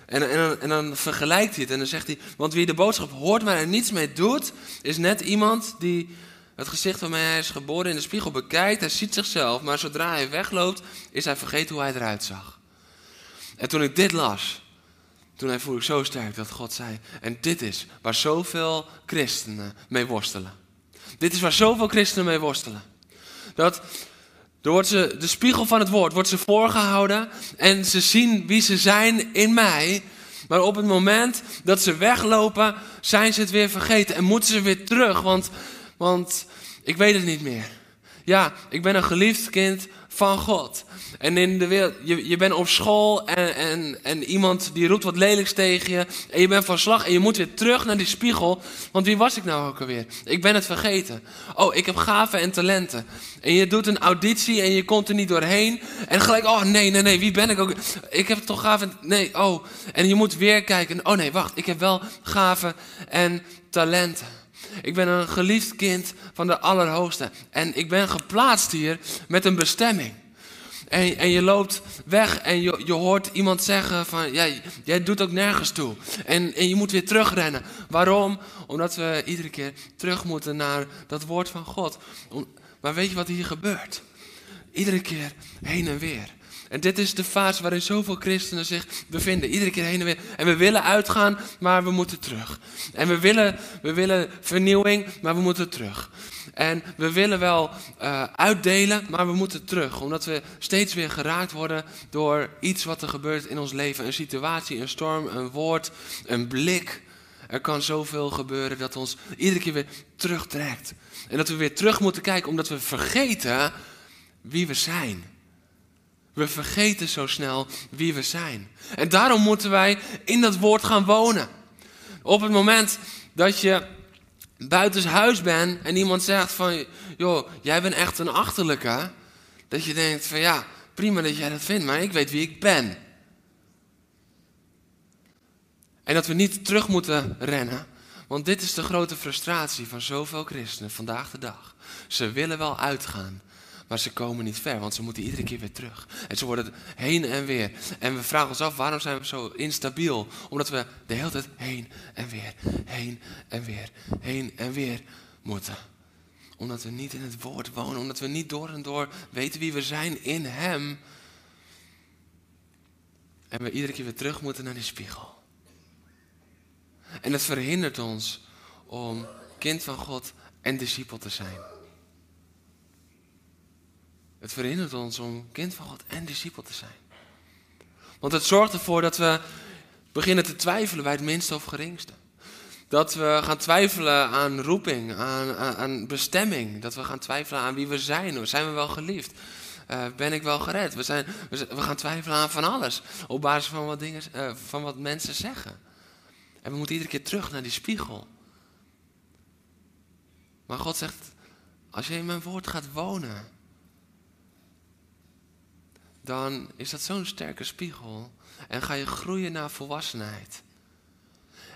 En, en, en dan vergelijkt hij het en dan zegt hij, want wie de boodschap hoort maar er niets mee doet, is net iemand die het gezicht waarmee hij is geboren in de spiegel bekijkt. Hij ziet zichzelf, maar zodra hij wegloopt, is hij vergeten hoe hij eruit zag. En toen ik dit las, toen voelde ik zo sterk dat God zei, en dit is waar zoveel christenen mee worstelen. Dit is waar zoveel christenen mee worstelen. Dat er wordt ze, de spiegel van het woord wordt ze voorgehouden en ze zien wie ze zijn in mij. Maar op het moment dat ze weglopen, zijn ze het weer vergeten en moeten ze weer terug, want, want ik weet het niet meer. Ja, ik ben een geliefd kind van God. En in de wereld, je, je bent op school en, en, en iemand die roept wat lelijks tegen je. En je bent van slag en je moet weer terug naar die spiegel. Want wie was ik nou ook alweer? Ik ben het vergeten. Oh, ik heb gaven en talenten. En je doet een auditie en je komt er niet doorheen. En gelijk, oh nee, nee, nee, wie ben ik ook? Ik heb toch gaven. Nee, oh. En je moet weer kijken. Oh nee, wacht, ik heb wel gaven en talenten. Ik ben een geliefd kind van de Allerhoogste. En ik ben geplaatst hier met een bestemming. En, en je loopt weg en je, je hoort iemand zeggen van, ja, jij doet ook nergens toe. En, en je moet weer terugrennen. Waarom? Omdat we iedere keer terug moeten naar dat woord van God. Maar weet je wat hier gebeurt? Iedere keer heen en weer. En dit is de fase waarin zoveel christenen zich bevinden. Iedere keer heen en weer. En we willen uitgaan, maar we moeten terug. En we willen, we willen vernieuwing, maar we moeten terug. En we willen wel uh, uitdelen, maar we moeten terug. Omdat we steeds weer geraakt worden door iets wat er gebeurt in ons leven. Een situatie, een storm, een woord, een blik. Er kan zoveel gebeuren dat ons iedere keer weer terugtrekt. En dat we weer terug moeten kijken, omdat we vergeten wie we zijn. We vergeten zo snel wie we zijn. En daarom moeten wij in dat woord gaan wonen. Op het moment dat je buitenshuis bent en iemand zegt van, joh, jij bent echt een achterlijke. Dat je denkt van, ja, prima dat jij dat vindt, maar ik weet wie ik ben. En dat we niet terug moeten rennen. Want dit is de grote frustratie van zoveel christenen vandaag de dag. Ze willen wel uitgaan, maar ze komen niet ver, want ze moeten iedere keer weer terug. En ze worden heen en weer. En we vragen ons af, waarom zijn we zo instabiel? Omdat we de hele tijd heen en weer, heen en weer, heen en weer moeten. Omdat we niet in het woord wonen, omdat we niet door en door weten wie we zijn in Hem. En we iedere keer weer terug moeten naar die spiegel. En dat verhindert ons om kind van God en discipel te zijn. Het verhindert ons om kind van God en discipel te zijn. Want het zorgt ervoor dat we beginnen te twijfelen bij het minste of geringste. Dat we gaan twijfelen aan roeping, aan, aan, bestemming. Dat we gaan twijfelen aan wie we zijn. Zijn we wel geliefd? Uh, ben ik wel gered? We, zijn, we, gaan twijfelen aan van alles. Op basis van wat, dingen, uh, van wat mensen zeggen. En we moeten iedere keer terug naar die spiegel. Maar God zegt, als je in mijn woord gaat wonen, dan is dat zo'n sterke spiegel. En ga je groeien naar volwassenheid.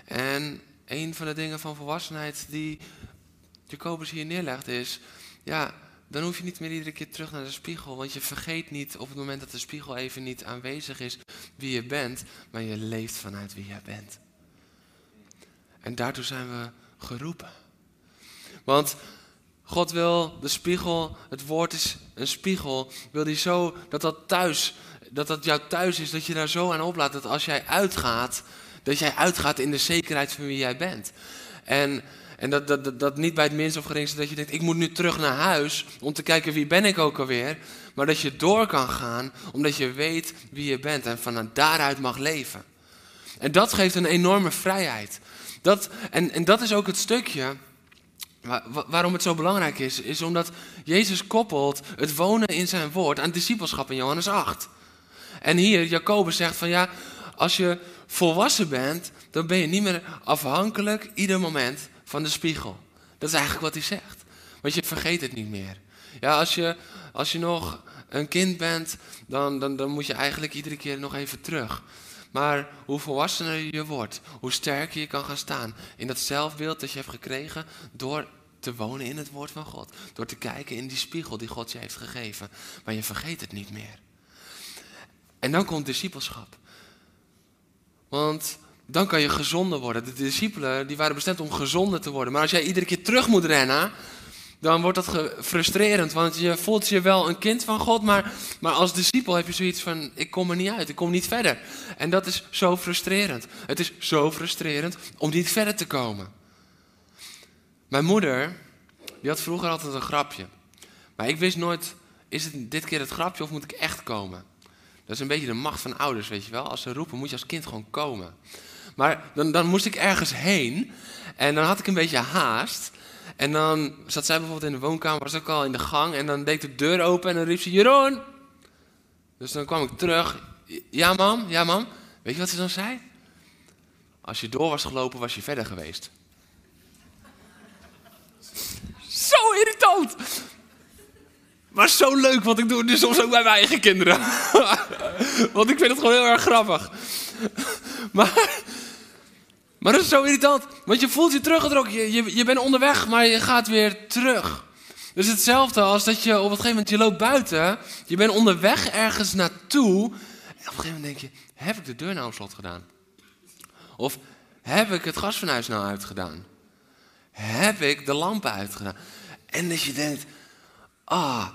En een van de dingen van volwassenheid die Jacobus hier neerlegt is, ja, dan hoef je niet meer iedere keer terug naar de spiegel, want je vergeet niet op het moment dat de spiegel even niet aanwezig is wie je bent, maar je leeft vanuit wie jij bent. En daartoe zijn we geroepen. Want God wil de spiegel, het woord is een spiegel, wil hij zo dat dat thuis, dat dat jouw thuis is, dat je daar zo aan oplaat, dat als jij uitgaat, dat jij uitgaat in de zekerheid van wie jij bent. En, en dat, dat, dat, niet bij het minst of geringste dat je denkt, ik moet nu terug naar huis om te kijken wie ben ik ook alweer. Maar dat je door kan gaan omdat je weet wie je bent en van daaruit mag leven. En dat geeft een enorme vrijheid. Dat, en, en dat is ook het stukje waarom het zo belangrijk is, is omdat Jezus koppelt het wonen in zijn woord aan discipelschap in Johannes 8. En hier, Jacobus zegt van ja, als je volwassen bent, dan ben je niet meer afhankelijk ieder moment van de spiegel. Dat is eigenlijk wat hij zegt. Want je vergeet het niet meer. Ja, als je, als je nog een kind bent, dan, dan, dan moet je eigenlijk iedere keer nog even terug. Maar hoe volwassener je wordt, hoe sterker je kan gaan staan in dat zelfbeeld dat je hebt gekregen door te wonen in het woord van God. Door te kijken in die spiegel die God je heeft gegeven. Maar je vergeet het niet meer. En dan komt discipelschap. Want dan kan je gezonder worden. De discipelen die waren bestemd om gezonder te worden. Maar als jij iedere keer terug moet rennen, dan wordt dat frustrerend. Want je voelt je wel een kind van God, maar, maar als discipel heb je zoiets van: ik kom er niet uit, ik kom niet verder. En dat is zo frustrerend. Het is zo frustrerend om niet verder te komen. Mijn moeder, die had vroeger altijd een grapje. Maar ik wist nooit, is het dit keer het grapje of moet ik echt komen? Dat is een beetje de macht van ouders, weet je wel. Als ze roepen, moet je als kind gewoon komen. Maar dan, dan moest ik ergens heen en dan had ik een beetje haast. En dan zat zij bijvoorbeeld in de woonkamer, was ook al in de gang. En dan deed de deur open en dan riep ze, Jeroen. Dus dan kwam ik terug. Ja, mam, ja, mam. Weet je wat ze dan zei? Als je door was gelopen, was je verder geweest. Zo irritant! Maar zo leuk, want ik doe het dus soms ook bij mijn eigen kinderen. want ik vind het gewoon heel erg grappig. maar, maar dat is zo irritant, want je voelt je teruggetrokken. Je, je, je bent onderweg, maar je gaat weer terug. Dus hetzelfde als dat je op een gegeven moment, je loopt buiten, je bent onderweg ergens naartoe. En op een gegeven moment denk je, heb ik de deur nou op slot gedaan? Of heb ik het gasfornuis nou uitgedaan? Heb ik de lampen uitgedaan? En dat je denkt, ah,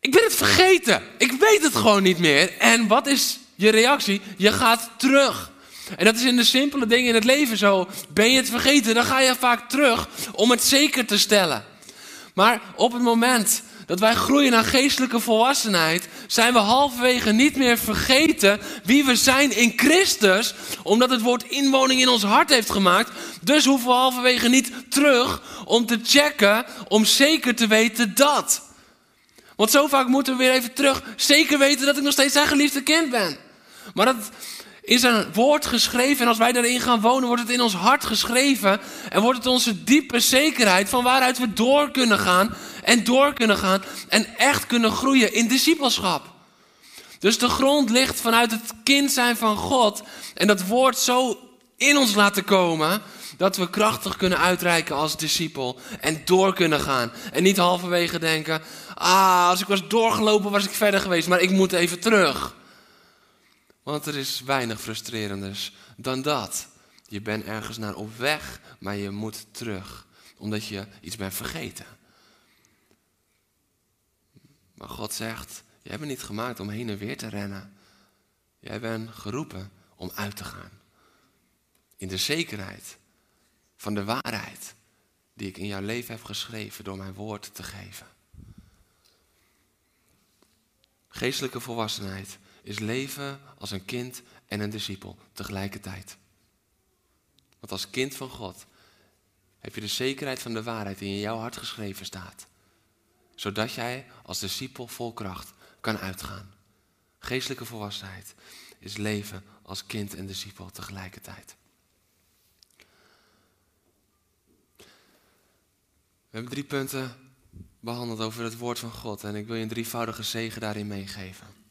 ik ben het vergeten. Ik weet het gewoon niet meer. En wat is je reactie? Je gaat terug. En dat is in de simpele dingen in het leven zo. Ben je het vergeten, dan ga je vaak terug om het zeker te stellen. Maar op het moment dat wij groeien naar geestelijke volwassenheid, zijn we halverwege niet meer vergeten wie we zijn in Christus, omdat het woord inwoning in ons hart heeft gemaakt. Dus hoeven we halverwege niet terug om te checken, om zeker te weten dat. Want zo vaak moeten we weer even terug, zeker weten dat ik nog steeds zijn geliefde kind ben. Maar dat in zijn woord geschreven en als wij daarin gaan wonen, wordt het in ons hart geschreven en wordt het onze diepe zekerheid van waaruit we door kunnen gaan en door kunnen gaan en echt kunnen groeien in discipelschap. Dus de grond ligt vanuit het kind zijn van God en dat woord zo in ons laten komen dat we krachtig kunnen uitreiken als discipel en door kunnen gaan. En niet halverwege denken, ah, als ik was doorgelopen was ik verder geweest, maar ik moet even terug. Want er is weinig frustrerenders dan dat. Je bent ergens naar op weg, maar je moet terug, omdat je iets bent vergeten. Maar God zegt, jij bent niet gemaakt om heen en weer te rennen. Jij bent geroepen om uit te gaan. In de zekerheid van de waarheid die ik in jouw leven heb geschreven door mijn woord te geven. Geestelijke volwassenheid is leven als een kind en een discipel tegelijkertijd. Want als kind van God heb je de zekerheid van de waarheid die in jouw hart geschreven staat. Zodat jij als discipel vol kracht kan uitgaan. Geestelijke volwassenheid is leven als kind en discipel tegelijkertijd. We hebben drie punten behandeld over het woord van God en ik wil je een drievoudige zegen daarin meegeven.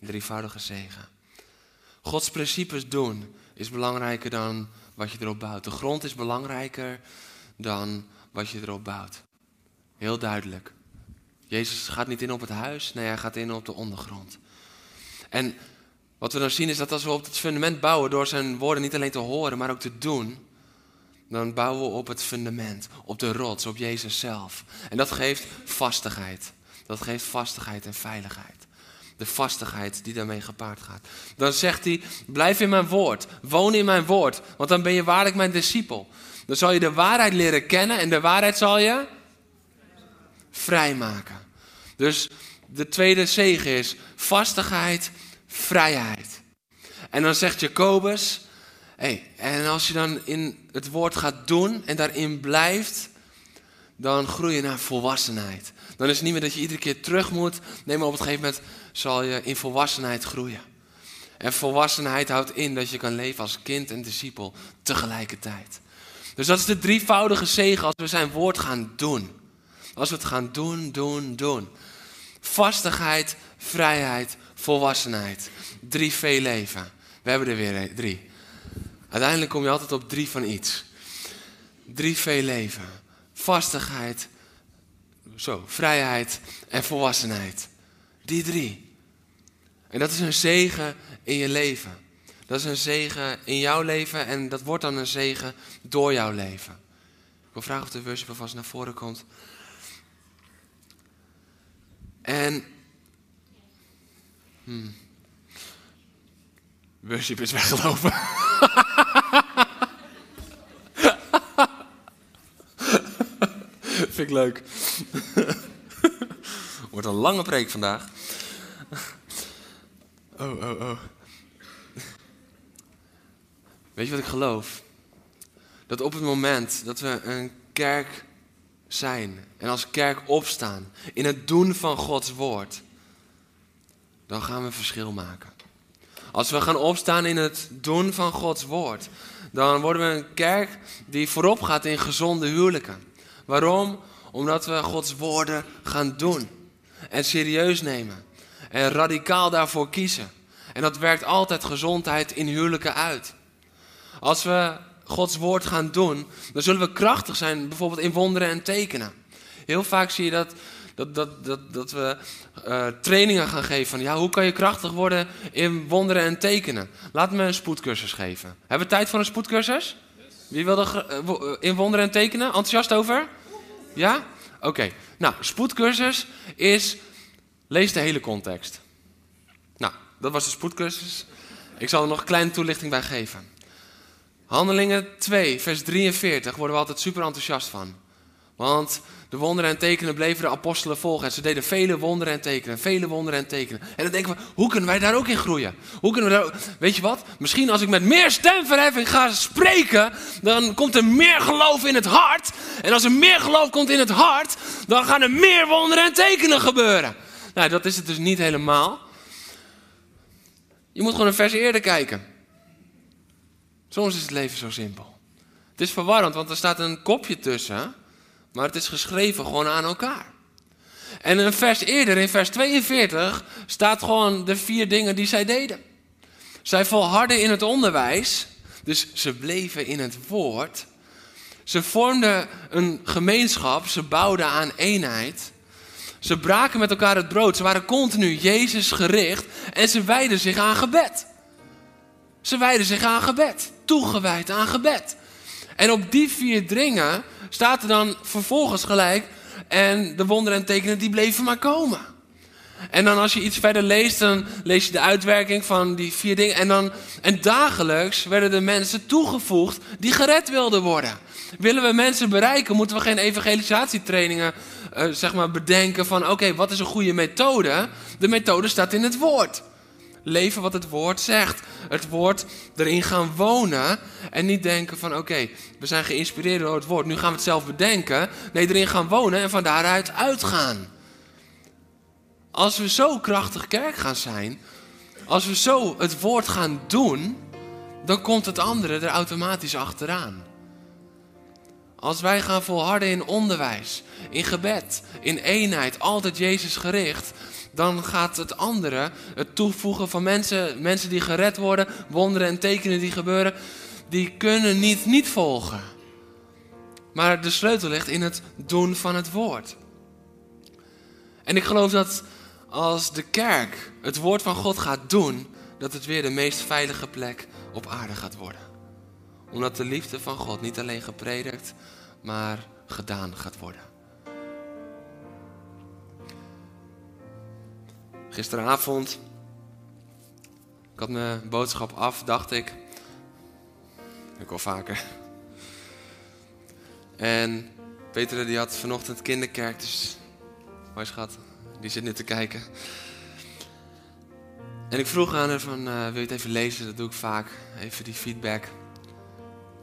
Drievoudige zegen. Gods principes doen is belangrijker dan wat je erop bouwt. De grond is belangrijker dan wat je erop bouwt. Heel duidelijk. Jezus gaat niet in op het huis, nee, hij gaat in op de ondergrond. En wat we dan zien is dat als we op het fundament bouwen door zijn woorden niet alleen te horen, maar ook te doen, dan bouwen we op het fundament, op de rots, op Jezus zelf. En dat geeft vastigheid. Dat geeft vastigheid en veiligheid. De vastigheid die daarmee gepaard gaat. Dan zegt hij, blijf in mijn woord, woon in mijn woord, want dan ben je waarlijk mijn discipel. Dan zal je de waarheid leren kennen en de waarheid zal je vrijmaken. Dus de tweede zegen is vastigheid, vrijheid. En dan zegt Jacobus, hey, en als je dan in het woord gaat doen en daarin blijft, dan groei je naar volwassenheid. Dan is het niet meer dat je iedere keer terug moet. Nee, maar op het gegeven moment zal je in volwassenheid groeien. En volwassenheid houdt in dat je kan leven als kind en discipel tegelijkertijd. Dus dat is de drievoudige zegen als we zijn woord gaan doen. Als we het gaan doen, doen, doen. Vastigheid, vrijheid, volwassenheid. Drie veel leven. We hebben er weer drie. Uiteindelijk kom je altijd op drie van iets. Drie veel leven. Vastigheid, zo, vrijheid en volwassenheid. Die drie. En dat is een zegen in je leven. Dat is een zegen in jouw leven en dat wordt dan een zegen door jouw leven. Ik wil vragen of de worship vast naar voren komt. En. Hmm, worship is weggelopen. Vind ik leuk. Wordt een lange preek vandaag. Oh, oh, oh. Weet je wat ik geloof? dat op het moment dat we een kerk zijn en als kerk opstaan in het doen van Gods woord, dan gaan we verschil maken. Als we gaan opstaan in het doen van Gods woord, dan worden we een kerk die voorop gaat in gezonde huwelijken. Waarom? Omdat we Gods woorden gaan doen en serieus nemen en radicaal daarvoor kiezen. En dat werkt altijd gezondheid in huwelijken uit. Als we Gods woord gaan doen, dan zullen we krachtig zijn, bijvoorbeeld in wonderen en tekenen. Heel vaak zie je dat, dat, dat, dat, dat we uh, trainingen gaan geven van ja, hoe kan je krachtig worden in wonderen en tekenen. Laat me een spoedcursus geven. Hebben we tijd voor een spoedcursus? Wie wil er uh, in wonderen en tekenen? Enthousiast over? Ja? Oké. Nou, spoedcursus is, lees de hele context. Nou, dat was de spoedcursus. Ik zal er nog een kleine toelichting bij geven. Handelingen 2, vers 43 worden we altijd super enthousiast van. Want de wonderen en tekenen bleven de apostelen volgen. En ze deden vele wonderen en tekenen, vele wonderen en tekenen. En dan denken we, hoe kunnen wij daar ook in groeien? Hoe kunnen we daar... Weet je wat? Misschien als ik met meer stemverheffing ga spreken, dan komt er meer geloof in het hart. En als er meer geloof komt in het hart, dan gaan er meer wonderen en tekenen gebeuren. Nou, dat is het dus niet helemaal. Je moet gewoon een vers eerder kijken. Soms is het leven zo simpel. Het is verwarrend, want er staat een kopje tussen, maar het is geschreven gewoon aan elkaar. En een vers eerder, in vers 42, staat gewoon de vier dingen die zij deden. Zij volharden in het onderwijs, dus ze bleven in het woord. Ze vormden een gemeenschap, ze bouwden aan eenheid. Ze braken met elkaar het brood, ze waren continu Jezus gericht en ze wijden zich aan gebed. Ze wijden zich aan gebed, toegewijd aan gebed. En op die vier dringen staat er dan vervolgens gelijk. En de wonderen en tekenen die bleven maar komen. En dan als je iets verder leest, dan lees je de uitwerking van die vier dingen. En, dan, en dagelijks werden de mensen toegevoegd die gered wilden worden. Willen we mensen bereiken, moeten we geen evangelisatietrainingen uh, zeg maar bedenken van... oké, wat is een goede methode? De methode staat in het woord leven wat het woord zegt. Het woord erin gaan wonen en niet denken van oké, we zijn geïnspireerd door het woord, nu gaan we het zelf bedenken. Nee, erin gaan wonen en van daaruit uitgaan. Als we zo krachtig kerk gaan zijn, als we zo het woord gaan doen, dan komt het andere er automatisch achteraan. Als wij gaan volharden in onderwijs, in gebed, in eenheid, altijd Jezus gericht, dan gaat het andere, het toevoegen van mensen, mensen die gered worden, wonderen en tekenen die gebeuren, die kunnen niet niet volgen. Maar de sleutel ligt in het doen van het woord. En ik geloof dat als de kerk het woord van God gaat doen, dat het weer de meest veilige plek op aarde gaat worden. Omdat de liefde van God niet alleen gepredikt, maar gedaan gaat worden. Gisteravond, ik had mijn boodschap af, dacht ik. Ik wel vaker. En Peter die had vanochtend kinderkerk, dus mooi schat, die zit nu te kijken. En ik vroeg aan haar van, uh, wil je het even lezen? Dat doe ik vaak, even die feedback.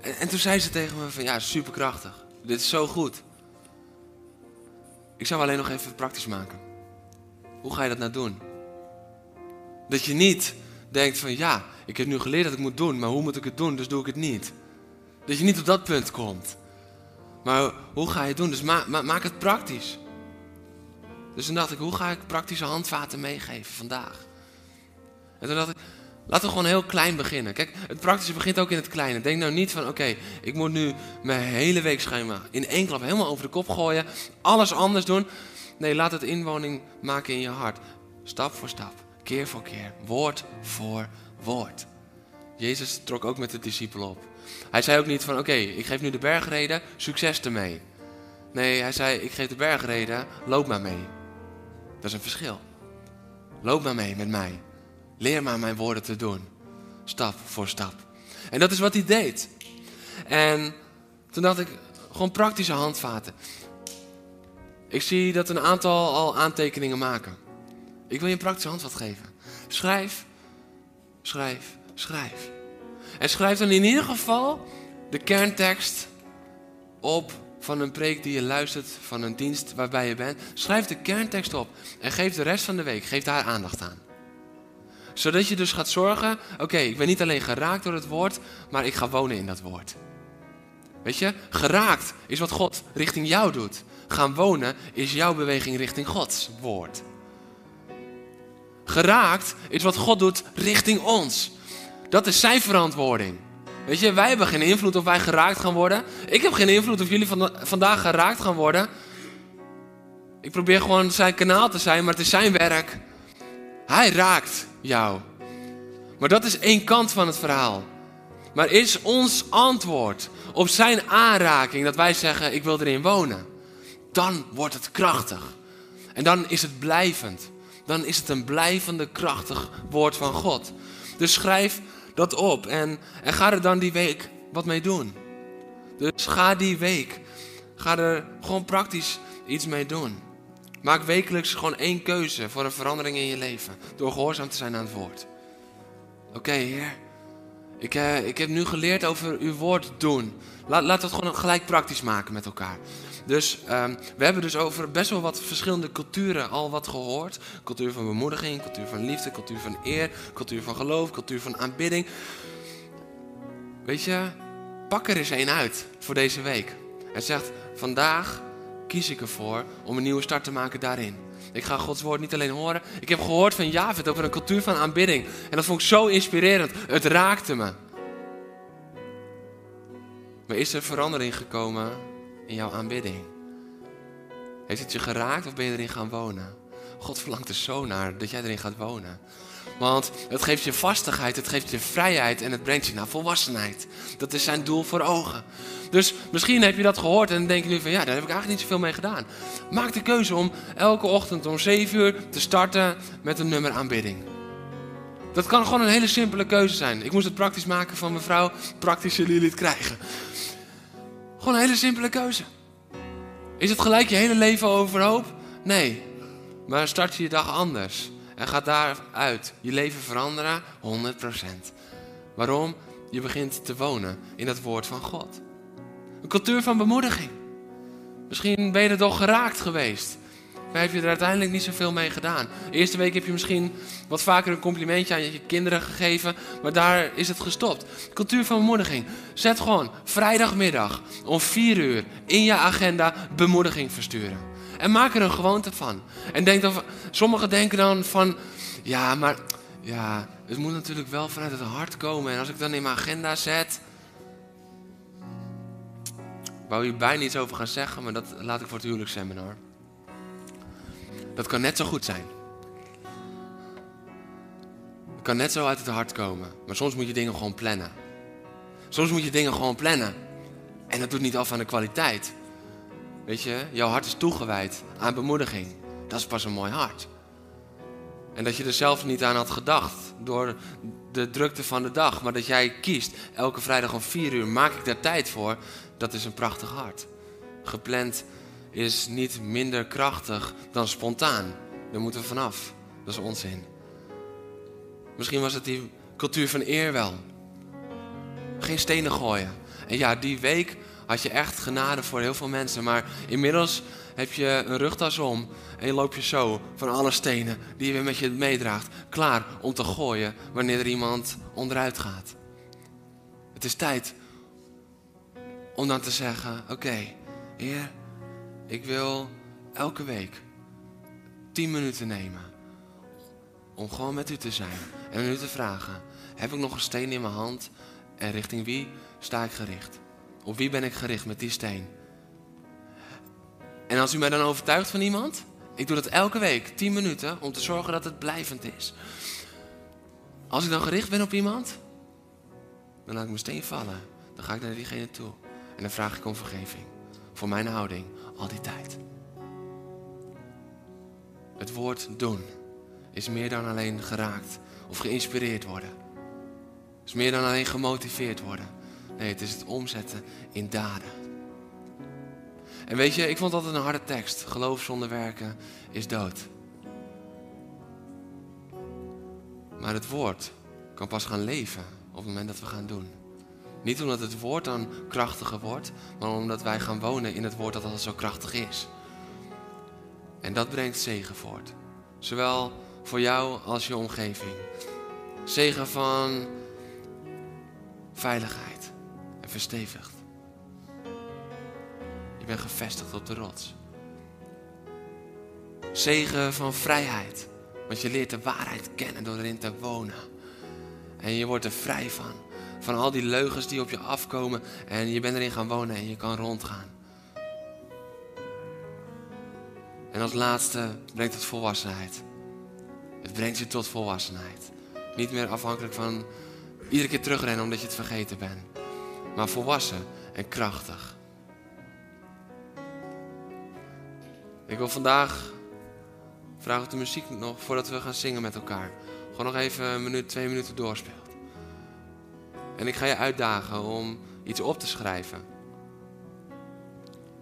En, en toen zei ze tegen me van, ja, superkrachtig. Dit is zo goed. Ik zou alleen nog even praktisch maken. Hoe ga je dat nou doen? Dat je niet denkt van ja, ik heb nu geleerd dat ik moet doen, maar hoe moet ik het doen, dus doe ik het niet. Dat je niet op dat punt komt. Maar hoe ga je het doen? Dus maak het praktisch. Dus toen dacht ik, hoe ga ik praktische handvaten meegeven vandaag? En toen dacht ik, laten we gewoon heel klein beginnen. Kijk, het praktische begint ook in het kleine. Denk nou niet van, oké, ik moet nu mijn hele weekschema in één klap helemaal over de kop gooien. Alles anders doen. Nee, laat het inwoning maken in je hart. Stap voor stap, keer voor keer, woord voor woord. Jezus trok ook met de discipelen op. Hij zei ook niet van oké, ik geef nu de bergreden, succes ermee. Nee, hij zei ik geef de bergreden, loop maar mee. Dat is een verschil. Loop maar mee met mij. Leer maar mijn woorden te doen. Stap voor stap. En dat is wat hij deed. En toen dacht ik, gewoon praktische handvaten. Ik zie dat een aantal al aantekeningen maken. Ik wil je een praktische handvat geven. Schrijf, schrijf, schrijf. En schrijf dan in ieder geval de kerntekst op van een preek die je luistert, van een dienst waarbij je bent. Schrijf de kerntekst op en geef de rest van de week, geef daar aandacht aan. Zodat je dus gaat zorgen, oké, ik ben niet alleen geraakt door het woord, maar ik ga wonen in dat woord. Weet je, geraakt is wat God richting jou doet. Gaan wonen is jouw beweging richting Gods woord. Geraakt is wat God doet richting ons. Dat is zijn verantwoording. Weet je, wij hebben geen invloed of wij geraakt gaan worden. Ik heb geen invloed of jullie vandaag geraakt gaan worden. Ik probeer gewoon zijn kanaal te zijn, maar het is zijn werk. Hij raakt jou. Maar dat is één kant van het verhaal. Maar is ons antwoord op zijn aanraking dat wij zeggen: Ik wil erin wonen, dan wordt het krachtig. En dan is het blijvend. Dan is het een blijvende, krachtig woord van God. Dus schrijf dat op en, en ga er dan die week wat mee doen. Dus ga die week, ga er gewoon praktisch iets mee doen. Maak wekelijks gewoon één keuze voor een verandering in je leven. Door gehoorzaam te zijn aan het woord. Oké, Heer. Ik, uh, ik heb nu geleerd over uw woord doen. Laat, laat het gewoon gelijk praktisch maken met elkaar. Dus um, we hebben dus over best wel wat verschillende culturen al wat gehoord. Cultuur van bemoediging, cultuur van liefde, cultuur van eer, cultuur van geloof, cultuur van aanbidding. Weet je, pak er eens één uit voor deze week. En zegt, vandaag kies ik ervoor om een nieuwe start te maken daarin. Ik ga Gods woord niet alleen horen. Ik heb gehoord van Javid over een cultuur van aanbidding. En dat vond ik zo inspirerend. Het raakte me. Maar is er verandering gekomen in jouw aanbidding? Heeft het je geraakt of ben je erin gaan wonen? God verlangt er zo naar dat jij erin gaat wonen. Want het geeft je vastigheid, het geeft je vrijheid en het brengt je naar volwassenheid. Dat is zijn doel voor ogen. Dus misschien heb je dat gehoord en denk je nu van ja, daar heb ik eigenlijk niet zoveel mee gedaan. Maak de keuze om elke ochtend om 7 uur te starten met een nummer aanbidding. Dat kan gewoon een hele simpele keuze zijn. Ik moest het praktisch maken van mevrouw. Jullie het krijgen. Gewoon een hele simpele keuze. Is het gelijk je hele leven overhoop? Nee. Maar start je dag anders. En gaat daaruit je leven veranderen? 100%. Waarom? Je begint te wonen in het woord van God. Een cultuur van bemoediging. Misschien ben je er toch geraakt geweest. Maar heb je er uiteindelijk niet zoveel mee gedaan. Eerste week heb je misschien wat vaker een complimentje aan je kinderen gegeven. Maar daar is het gestopt. Cultuur van bemoediging. Zet gewoon vrijdagmiddag om 4 uur in je agenda bemoediging versturen. En maak er een gewoonte van. En denk dan, sommigen denken dan van, ja, maar ja, het moet natuurlijk wel vanuit het hart komen. En als ik dan in mijn agenda zet. Ik wou hier bijna iets over gaan zeggen, maar dat laat ik voor het huwelijksseminar. Dat kan net zo goed zijn. Het kan net zo uit het hart komen. Maar soms moet je dingen gewoon plannen. Soms moet je dingen gewoon plannen. En dat doet niet af aan de kwaliteit. Weet je, jouw hart is toegewijd aan bemoediging. Dat is pas een mooi hart. En dat je er zelf niet aan had gedacht door de drukte van de dag. Maar dat jij kiest, elke vrijdag om vier uur maak ik daar tijd voor. Dat is een prachtig hart. Gepland is niet minder krachtig dan spontaan. Daar moeten we vanaf. Dat is onzin. Misschien was het die cultuur van eer wel. Geen stenen gooien. En ja, die week had je echt genade voor heel veel mensen. Maar inmiddels heb je een rugtas om en je loop je zo van alle stenen die je weer met je meedraagt, klaar om te gooien wanneer er iemand onderuit gaat. Het is tijd om dan te zeggen: Oké, Heer, ik wil elke week tien minuten nemen om gewoon met u te zijn en u te vragen: Heb ik nog een steen in mijn hand en richting wie sta ik gericht? Op wie ben ik gericht met die steen? En als u mij dan overtuigt van iemand, ik doe dat elke week, 10 minuten, om te zorgen dat het blijvend is. Als ik dan gericht ben op iemand, dan laat ik mijn steen vallen. Dan ga ik naar diegene toe. En dan vraag ik om vergeving. Voor mijn houding, al die tijd. Het woord doen is meer dan alleen geraakt of geïnspireerd worden. Het is meer dan alleen gemotiveerd worden. Nee, het is het omzetten in daden. En weet je, ik vond altijd een harde tekst. Geloof zonder werken is dood. Maar het woord kan pas gaan leven op het moment dat we gaan doen. Niet omdat het woord dan krachtiger wordt, maar omdat wij gaan wonen in het woord dat al zo krachtig is. En dat brengt zegen voort. Zowel voor jou als je omgeving. Zegen van veiligheid en verstevigd. Je bent gevestigd op de rots. Zegen van vrijheid, want je leert de waarheid kennen door erin te wonen. En je wordt er vrij van. Van al die leugens die op je afkomen en je bent erin gaan wonen en je kan rondgaan. En als laatste brengt het volwassenheid. Het brengt je tot volwassenheid. Niet meer afhankelijk van iedere keer terugrennen omdat je het vergeten bent. Maar volwassen en krachtig. Ik wil vandaag vragen of de muziek nog, voordat we gaan zingen met elkaar, gewoon nog even een minuut, twee minuten doorspeelt. En ik ga je uitdagen om iets op te schrijven.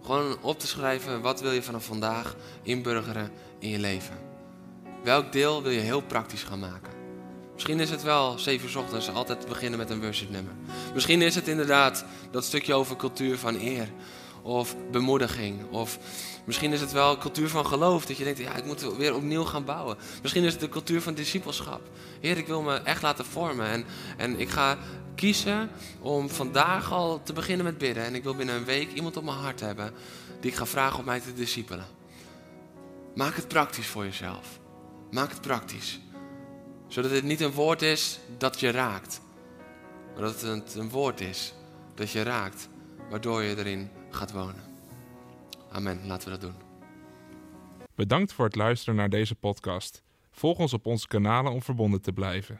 Gewoon op te schrijven, wat wil je vanaf vandaag inburgeren in je leven? Welk deel wil je heel praktisch gaan maken? Misschien is het wel zeven uur ochtends altijd beginnen met een worship nummer. Misschien is het inderdaad dat stukje over cultuur van eer of bemoediging. Of misschien is het wel cultuur van geloof. Dat je denkt, ja, ik moet weer opnieuw gaan bouwen. Misschien is het de cultuur van discipelschap. Heer, ik wil me echt laten vormen. En, en ik ga kiezen om vandaag al te beginnen met bidden. En ik wil binnen een week iemand op mijn hart hebben die ik ga vragen om mij te discipelen. Maak het praktisch voor jezelf. Maak het praktisch. Zodat het niet een woord is dat je raakt. Maar dat het een woord is dat je raakt, waardoor je erin gaat wonen. Amen. Laten we dat doen. Bedankt voor het luisteren naar deze podcast. Volg ons op onze kanalen om verbonden te blijven.